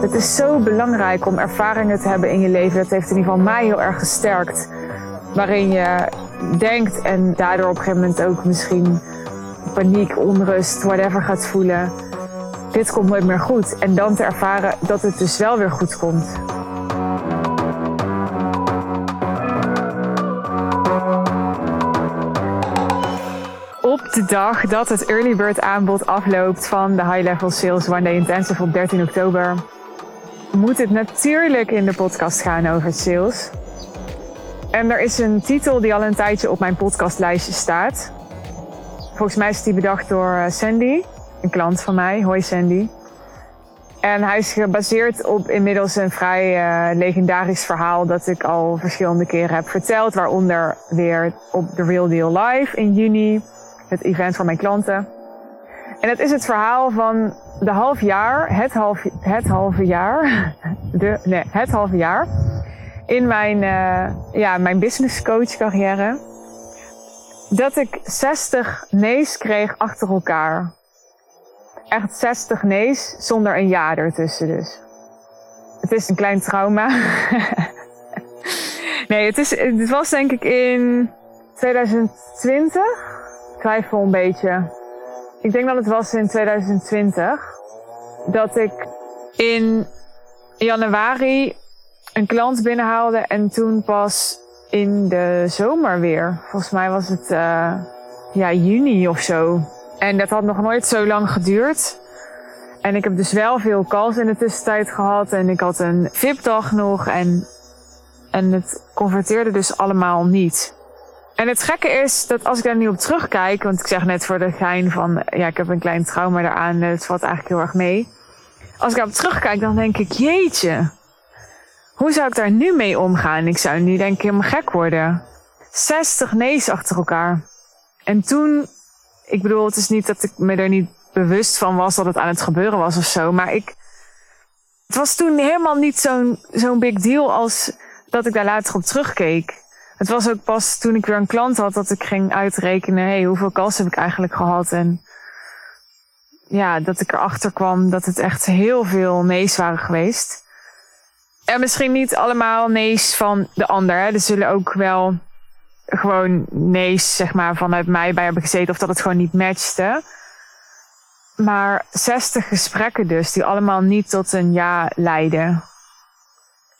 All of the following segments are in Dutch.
Het is zo belangrijk om ervaringen te hebben in je leven. Dat heeft in ieder geval mij heel erg gesterkt. Waarin je denkt en daardoor op een gegeven moment ook misschien paniek, onrust, whatever gaat voelen. Dit komt nooit meer goed. En dan te ervaren dat het dus wel weer goed komt. Op de dag dat het early bird aanbod afloopt van de High Level Sales One Day Intensive op 13 oktober, moet het natuurlijk in de podcast gaan over sales. En er is een titel die al een tijdje op mijn podcastlijstje staat. Volgens mij is die bedacht door eh, Sandy, een klant van mij. Hoi Sandy. En hij is gebaseerd op inmiddels een vrij uh, legendarisch verhaal dat ik al verschillende keren heb verteld. Waaronder weer op The Real Deal Live in juni, het event van mijn klanten. En het is het verhaal van de half jaar, het, half, het halve jaar, de, nee, het halve jaar in mijn, uh, ja, mijn business coach carrière. Dat ik 60 nee's kreeg achter elkaar. Echt 60 nee's zonder een jaar ertussen dus. Het is een klein trauma. nee, het, is, het was denk ik in 2020. Ik twijfel een beetje. Ik denk dat het was in 2020. Dat ik in januari een klant binnenhaalde en toen pas in de zomer weer. Volgens mij was het uh, ja, juni of zo. En dat had nog nooit zo lang geduurd. En ik heb dus wel veel calls in de tussentijd gehad. En ik had een VIP-dag nog. En, en het converteerde dus allemaal niet. En het gekke is dat als ik daar nu op terugkijk. Want ik zeg net voor de gein van. Ja, ik heb een klein trauma eraan. Het valt eigenlijk heel erg mee. Als ik daarop terugkijk, dan denk ik: jeetje. Hoe zou ik daar nu mee omgaan? Ik zou nu denk ik helemaal gek worden. 60 nee's achter elkaar. En toen, ik bedoel, het is niet dat ik me er niet bewust van was dat het aan het gebeuren was of zo. Maar ik, het was toen helemaal niet zo'n zo'n big deal als dat ik daar later op terugkeek. Het was ook pas toen ik weer een klant had dat ik ging uitrekenen, hey, hoeveel kans heb ik eigenlijk gehad? En ja, dat ik erachter kwam dat het echt heel veel nee's waren geweest. En misschien niet allemaal nee's van de ander. Hè. Er zullen ook wel gewoon nee's, zeg maar, vanuit mij bij hebben gezeten. Of dat het gewoon niet matchte. Maar 60 gesprekken dus, die allemaal niet tot een ja leiden.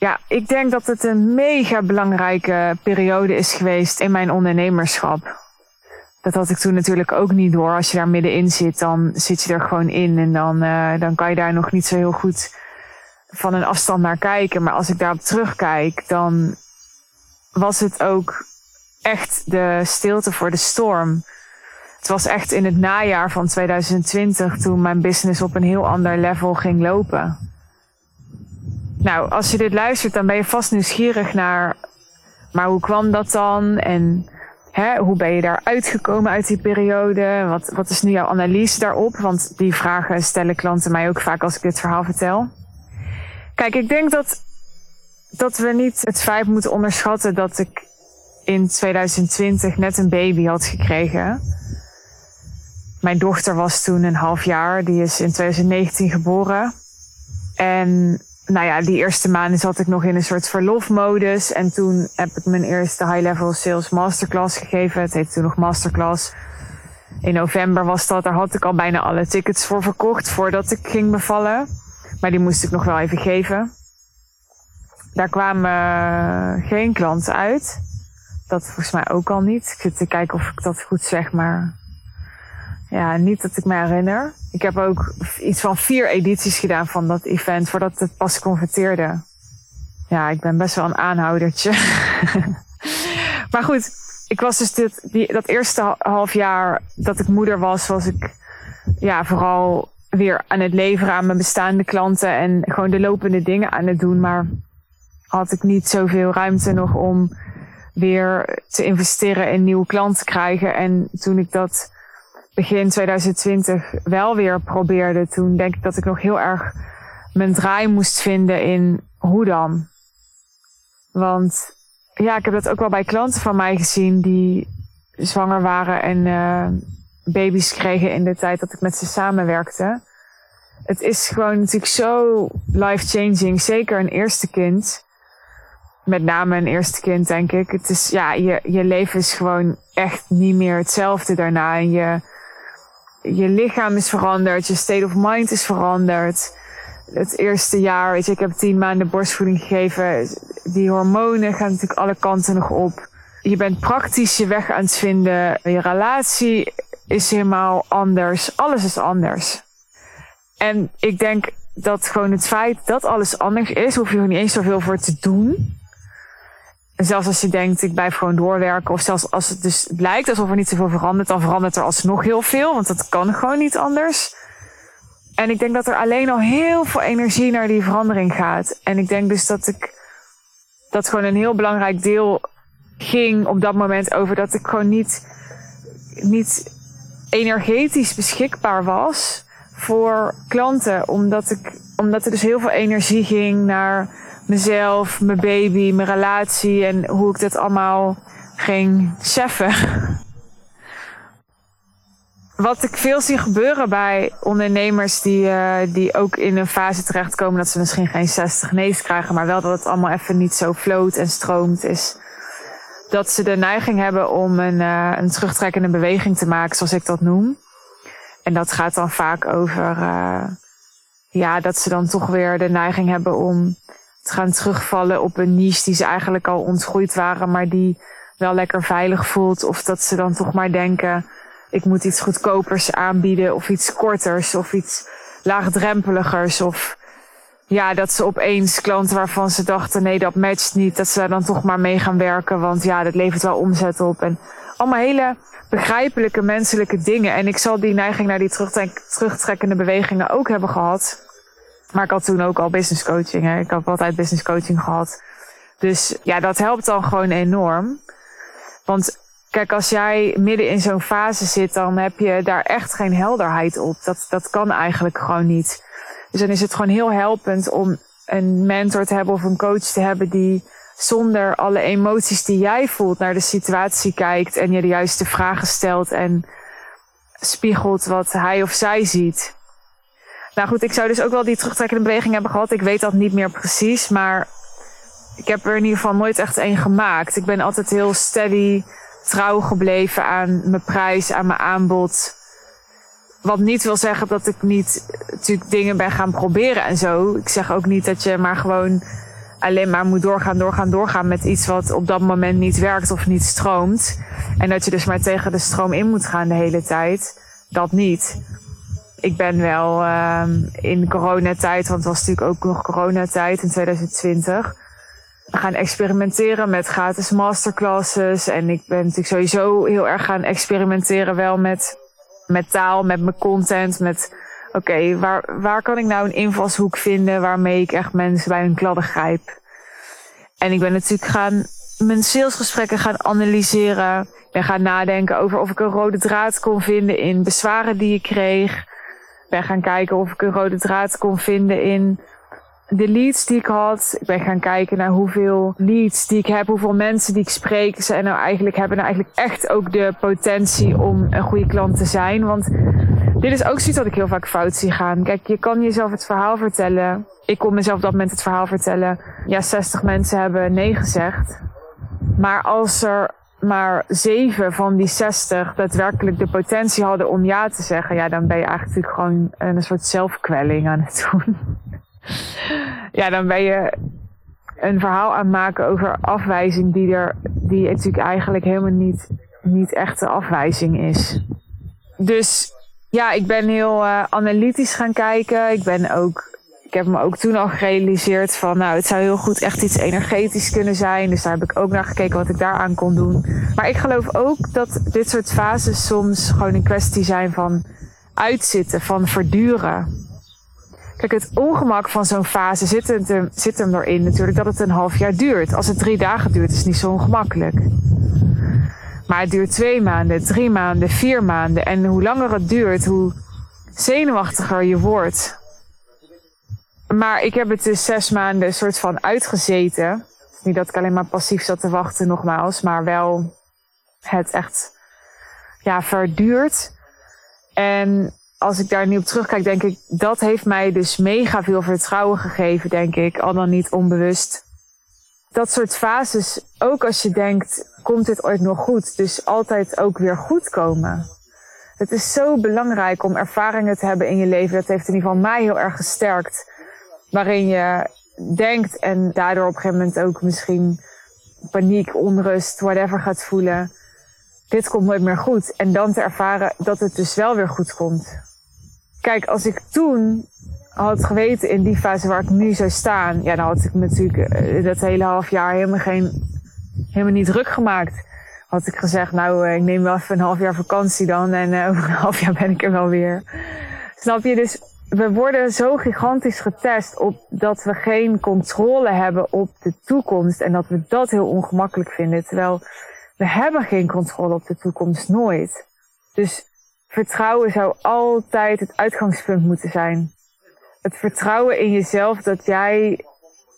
Ja, ik denk dat het een mega belangrijke periode is geweest in mijn ondernemerschap. Dat had ik toen natuurlijk ook niet door. Als je daar middenin zit, dan zit je er gewoon in. En dan, uh, dan kan je daar nog niet zo heel goed van een afstand naar kijken. Maar als ik daarop terugkijk, dan was het ook echt de stilte voor de storm. Het was echt in het najaar van 2020 toen mijn business op een heel ander level ging lopen. Nou, als je dit luistert, dan ben je vast nieuwsgierig naar, maar hoe kwam dat dan? En hè, hoe ben je daar uitgekomen uit die periode? Wat, wat is nu jouw analyse daarop? Want die vragen stellen klanten mij ook vaak als ik dit verhaal vertel. Kijk, ik denk dat, dat we niet het feit moeten onderschatten dat ik in 2020 net een baby had gekregen. Mijn dochter was toen een half jaar. Die is in 2019 geboren. En nou ja, die eerste maanden zat ik nog in een soort verlofmodus. En toen heb ik mijn eerste high-level sales masterclass gegeven. Het heette toen nog masterclass. In november was dat. Daar had ik al bijna alle tickets voor verkocht voordat ik ging bevallen. Maar die moest ik nog wel even geven. Daar kwamen uh, geen klanten uit. Dat volgens mij ook al niet. Ik zit te kijken of ik dat goed zeg, maar ja, niet dat ik me herinner. Ik heb ook iets van vier edities gedaan van dat event voordat het pas converteerde. Ja, ik ben best wel een aanhoudertje. maar goed, ik was dus dat eerste half jaar dat ik moeder was, was ik ja, vooral weer aan het leveren aan mijn bestaande klanten en gewoon de lopende dingen aan het doen. Maar had ik niet zoveel ruimte nog om weer te investeren in nieuwe klanten te krijgen. En toen ik dat begin 2020 wel weer probeerde, toen denk ik dat ik nog heel erg mijn draai moest vinden in hoe dan. Want ja, ik heb dat ook wel bij klanten van mij gezien die zwanger waren en uh, baby's kregen in de tijd dat ik met ze samenwerkte. het is gewoon natuurlijk zo life-changing. Zeker een eerste kind. Met name een eerste kind, denk ik. Het is, ja, je, je leven is gewoon echt niet meer hetzelfde daarna. En je, je lichaam is veranderd. Je state of mind is veranderd. Het eerste jaar, weet je, ik heb tien maanden borstvoeding gegeven. Die hormonen gaan natuurlijk alle kanten nog op. Je bent praktisch je weg aan het vinden. Je relatie is helemaal anders. Alles is anders. En ik denk dat gewoon het feit dat alles anders is, hoef je er niet eens zoveel voor te doen. En zelfs als je denkt, ik blijf gewoon doorwerken, of zelfs als het dus lijkt alsof er niet zoveel verandert, dan verandert er alsnog heel veel, want dat kan gewoon niet anders. En ik denk dat er alleen al heel veel energie naar die verandering gaat. En ik denk dus dat ik, dat gewoon een heel belangrijk deel ging op dat moment over dat ik gewoon niet, niet energetisch beschikbaar was voor klanten. Omdat, ik, omdat er dus heel veel energie ging naar mezelf, mijn baby, mijn relatie en hoe ik dat allemaal ging cheffen. Wat ik veel zie gebeuren bij ondernemers die, uh, die ook in een fase terechtkomen dat ze misschien geen 60 nee's krijgen, maar wel dat het allemaal even niet zo floot en stroomt, is dat ze de neiging hebben om een, uh, een terugtrekkende beweging te maken, zoals ik dat noem. En dat gaat dan vaak over, uh, ja, dat ze dan toch weer de neiging hebben om gaan terugvallen op een niche die ze eigenlijk al ontgroeid waren, maar die wel lekker veilig voelt. Of dat ze dan toch maar denken, ik moet iets goedkopers aanbieden of iets korters of iets laagdrempeligers of ja, dat ze opeens klanten waarvan ze dachten, nee, dat matcht niet, dat ze daar dan toch maar mee gaan werken, want ja, dat levert wel omzet op. En allemaal hele begrijpelijke menselijke dingen. En ik zal die neiging naar die terugtrekkende bewegingen ook hebben gehad. Maar ik had toen ook al business coaching. Hè. Ik heb altijd business coaching gehad. Dus ja, dat helpt dan gewoon enorm. Want kijk, als jij midden in zo'n fase zit, dan heb je daar echt geen helderheid op. Dat, dat kan eigenlijk gewoon niet. Dus dan is het gewoon heel helpend om een mentor te hebben of een coach te hebben die zonder alle emoties die jij voelt naar de situatie kijkt en je de juiste vragen stelt en spiegelt wat hij of zij ziet. Nou goed, ik zou dus ook wel die terugtrekkende beweging hebben gehad. Ik weet dat niet meer precies, maar ik heb er in ieder geval nooit echt één gemaakt. Ik ben altijd heel steady, trouw gebleven aan mijn prijs, aan mijn aanbod. Wat niet wil zeggen dat ik niet natuurlijk dingen ben gaan proberen en zo. Ik zeg ook niet dat je maar gewoon alleen maar moet doorgaan, doorgaan, doorgaan met iets wat op dat moment niet werkt of niet stroomt. En dat je dus maar tegen de stroom in moet gaan de hele tijd. Dat niet. Ik ben wel uh, in coronatijd, want het was natuurlijk ook nog coronatijd in 2020 gaan experimenteren met gratis masterclasses. En ik ben natuurlijk sowieso heel erg gaan experimenteren wel met, met taal, met mijn content, met oké, waar, waar kan ik nou een invalshoek vinden waarmee ik echt mensen bij hun kladden grijp? En ik ben natuurlijk gaan mijn salesgesprekken gaan analyseren. en gaan nadenken over of ik een rode draad kon vinden in bezwaren die ik kreeg. Ben gaan kijken of ik een rode draad kon vinden in de leads die ik had. Ik ben gaan kijken naar hoeveel leads die ik heb, hoeveel mensen die ik spreek. Ze nou eigenlijk hebben nou eigenlijk echt ook de potentie om een goede klant te zijn. Want dit is ook zoiets wat ik heel vaak fout zie gaan. Kijk, je kan jezelf het verhaal vertellen. Ik kon mezelf op dat moment het verhaal vertellen. Ja, 60 mensen hebben nee gezegd. Maar als er maar zeven van die 60 daadwerkelijk de potentie hadden om ja te zeggen, ja, dan ben je eigenlijk gewoon een soort zelfkwelling aan het doen. ja, dan ben je een verhaal aan het maken over afwijzing die er, die natuurlijk eigenlijk helemaal niet, niet echte afwijzing is. Dus ja, ik ben heel uh, analytisch gaan kijken. Ik ben ook, ik heb me ook toen al gerealiseerd van, nou, het zou heel goed echt iets energetisch kunnen zijn. Dus daar heb ik ook naar gekeken wat ik daaraan kon doen. Maar ik geloof ook dat dit soort fases soms gewoon een kwestie zijn van uitzitten, van verduren. Kijk, het ongemak van zo'n fase zit, het, zit hem erin natuurlijk dat het een half jaar duurt. Als het drie dagen duurt, is het niet zo ongemakkelijk. Maar het duurt twee maanden, drie maanden, vier maanden. En hoe langer het duurt, hoe zenuwachtiger je wordt. Maar ik heb het dus zes maanden soort van uitgezeten. Niet dat ik alleen maar passief zat te wachten, nogmaals, maar wel het echt ja, verduurt. En als ik daar nu op terugkijk, denk ik, dat heeft mij dus mega veel vertrouwen gegeven, denk ik, al dan niet onbewust. Dat soort fases, ook als je denkt, komt dit ooit nog goed? Dus altijd ook weer goed komen. Het is zo belangrijk om ervaringen te hebben in je leven. Dat heeft in ieder geval mij heel erg gesterkt. Waarin je denkt en daardoor op een gegeven moment ook misschien paniek, onrust, whatever gaat voelen. Dit komt nooit meer goed. En dan te ervaren dat het dus wel weer goed komt. Kijk, als ik toen had geweten in die fase waar ik nu zou staan, ja, dan had ik natuurlijk uh, dat hele half jaar helemaal geen, helemaal niet druk gemaakt. Had ik gezegd, nou, uh, ik neem wel even een half jaar vakantie dan en uh, over een half jaar ben ik er wel weer. Snap je? Dus we worden zo gigantisch getest op dat we geen controle hebben op de toekomst en dat we dat heel ongemakkelijk vinden. Terwijl we hebben geen controle op de toekomst, nooit. Dus vertrouwen zou altijd het uitgangspunt moeten zijn. Het vertrouwen in jezelf dat jij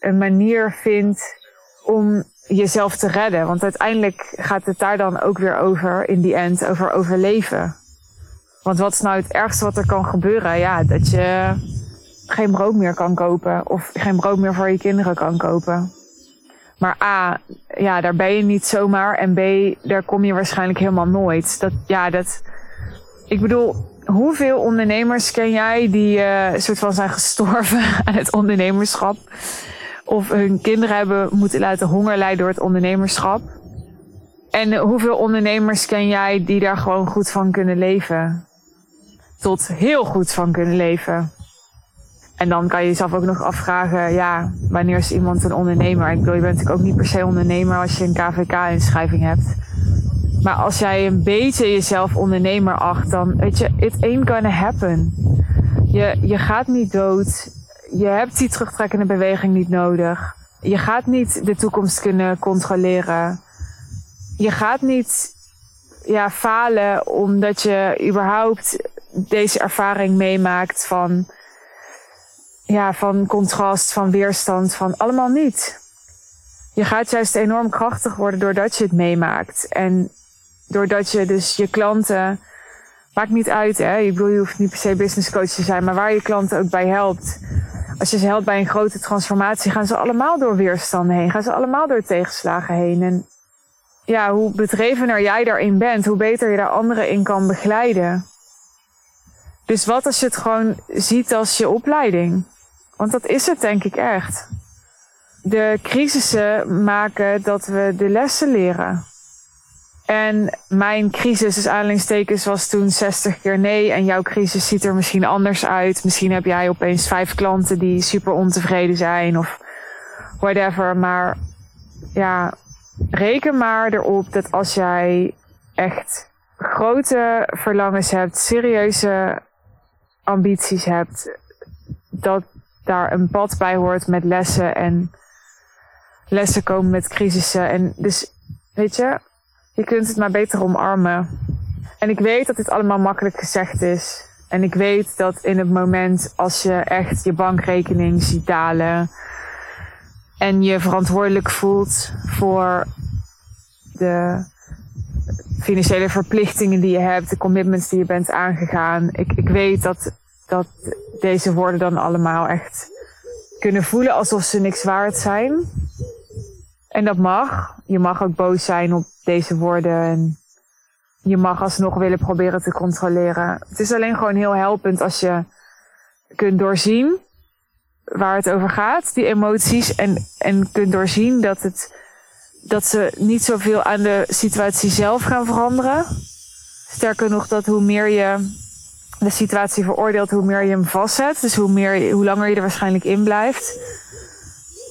een manier vindt om jezelf te redden. Want uiteindelijk gaat het daar dan ook weer over, in die end, over overleven. Want wat is nou het ergste wat er kan gebeuren? Ja, dat je geen brood meer kan kopen of geen brood meer voor je kinderen kan kopen. Maar A, ja, daar ben je niet zomaar. En B, daar kom je waarschijnlijk helemaal nooit. Dat, ja, dat, ik bedoel, hoeveel ondernemers ken jij die uh, soort van zijn gestorven aan het ondernemerschap? Of hun kinderen hebben moeten laten honger lijden door het ondernemerschap? En hoeveel ondernemers ken jij die daar gewoon goed van kunnen leven? Tot heel goed van kunnen leven. En dan kan je jezelf ook nog afvragen, ja, wanneer is iemand een ondernemer? Ik bedoel, je bent natuurlijk ook niet per se ondernemer als je een KVK-inschrijving hebt. Maar als jij een beetje jezelf ondernemer acht, dan weet je, it ain't gonna happen. Je, je gaat niet dood. Je hebt die terugtrekkende beweging niet nodig. Je gaat niet de toekomst kunnen controleren. Je gaat niet ja, falen omdat je überhaupt deze ervaring meemaakt van, ja, van contrast, van weerstand, van allemaal niet. Je gaat juist enorm krachtig worden doordat je het meemaakt. En doordat je dus je klanten, maakt niet uit hè, ik bedoel je hoeft niet per se business coach te zijn, maar waar je klanten ook bij helpt. Als je ze helpt bij een grote transformatie, gaan ze allemaal door weerstanden heen, gaan ze allemaal door tegenslagen heen. En ja, hoe bedrevener jij daarin bent, hoe beter je daar anderen in kan begeleiden. Dus wat als je het gewoon ziet als je opleiding? Want dat is het denk ik echt. De crisissen maken dat we de lessen leren. En mijn crisis, dus aanleidingstekens, was toen 60 keer nee. En jouw crisis ziet er misschien anders uit. Misschien heb jij opeens vijf klanten die super ontevreden zijn of whatever. Maar ja, reken maar erop dat als jij echt grote verlangens hebt, serieuze ambities hebt, dat daar een pad bij hoort met lessen en lessen komen met crisissen. En dus, weet je, je kunt het maar beter omarmen. En ik weet dat dit allemaal makkelijk gezegd is. En ik weet dat in het moment als je echt je bankrekening ziet dalen en je verantwoordelijk voelt voor de financiële verplichtingen die je hebt, de commitments die je bent aangegaan. Ik, ik weet dat, dat deze woorden dan allemaal echt kunnen voelen alsof ze niks waard zijn. En dat mag. Je mag ook boos zijn op deze woorden. En je mag alsnog willen proberen te controleren. Het is alleen gewoon heel helpend als je kunt doorzien waar het over gaat, die emoties. En, en kunt doorzien dat, het, dat ze niet zoveel aan de situatie zelf gaan veranderen. Sterker nog, dat hoe meer je de situatie veroordeelt, hoe meer je hem vastzet. Dus hoe, meer, hoe langer je er waarschijnlijk in blijft.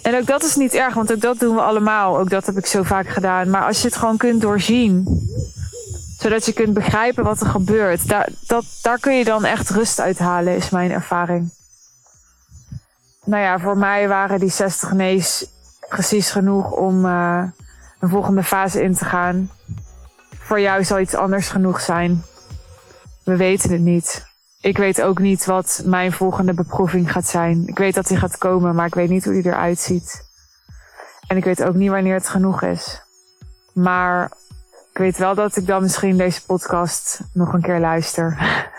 En ook dat is niet erg, want ook dat doen we allemaal. Ook dat heb ik zo vaak gedaan. Maar als je het gewoon kunt doorzien, zodat je kunt begrijpen wat er gebeurt, daar, dat, daar kun je dan echt rust uithalen, is mijn ervaring. Nou ja, voor mij waren die 60 nee's precies genoeg om uh, een volgende fase in te gaan. Voor jou zal iets anders genoeg zijn. We weten het niet. Ik weet ook niet wat mijn volgende beproeving gaat zijn. Ik weet dat die gaat komen, maar ik weet niet hoe die eruit ziet. En ik weet ook niet wanneer het genoeg is. Maar ik weet wel dat ik dan misschien deze podcast nog een keer luister.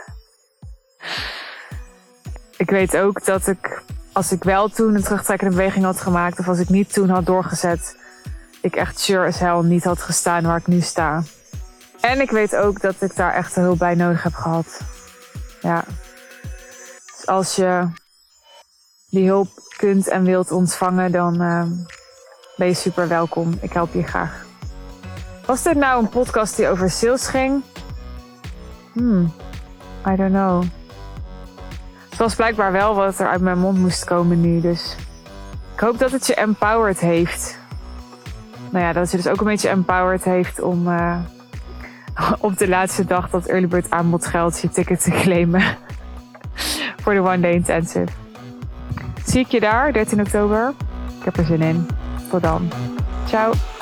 ik weet ook dat ik, als ik wel toen een terugtrekkende beweging had gemaakt, of als ik niet toen had doorgezet, ik echt sure as hell niet had gestaan waar ik nu sta. En ik weet ook dat ik daar echt hulp bij nodig heb gehad. Ja. Dus als je die hulp kunt en wilt ontvangen, dan uh, ben je super welkom. Ik help je graag. Was dit nou een podcast die over sales ging? Hmm, I don't know. Het was blijkbaar wel wat er uit mijn mond moest komen nu, dus ik hoop dat het je empowered heeft. Nou ja, dat je dus ook een beetje empowered heeft om uh, op de laatste dag dat Early Bird aanbod geldt je ticket te claimen voor de One Day Intensive. Zie ik je daar, 13 oktober. Ik heb er zin in. Tot dan. Ciao.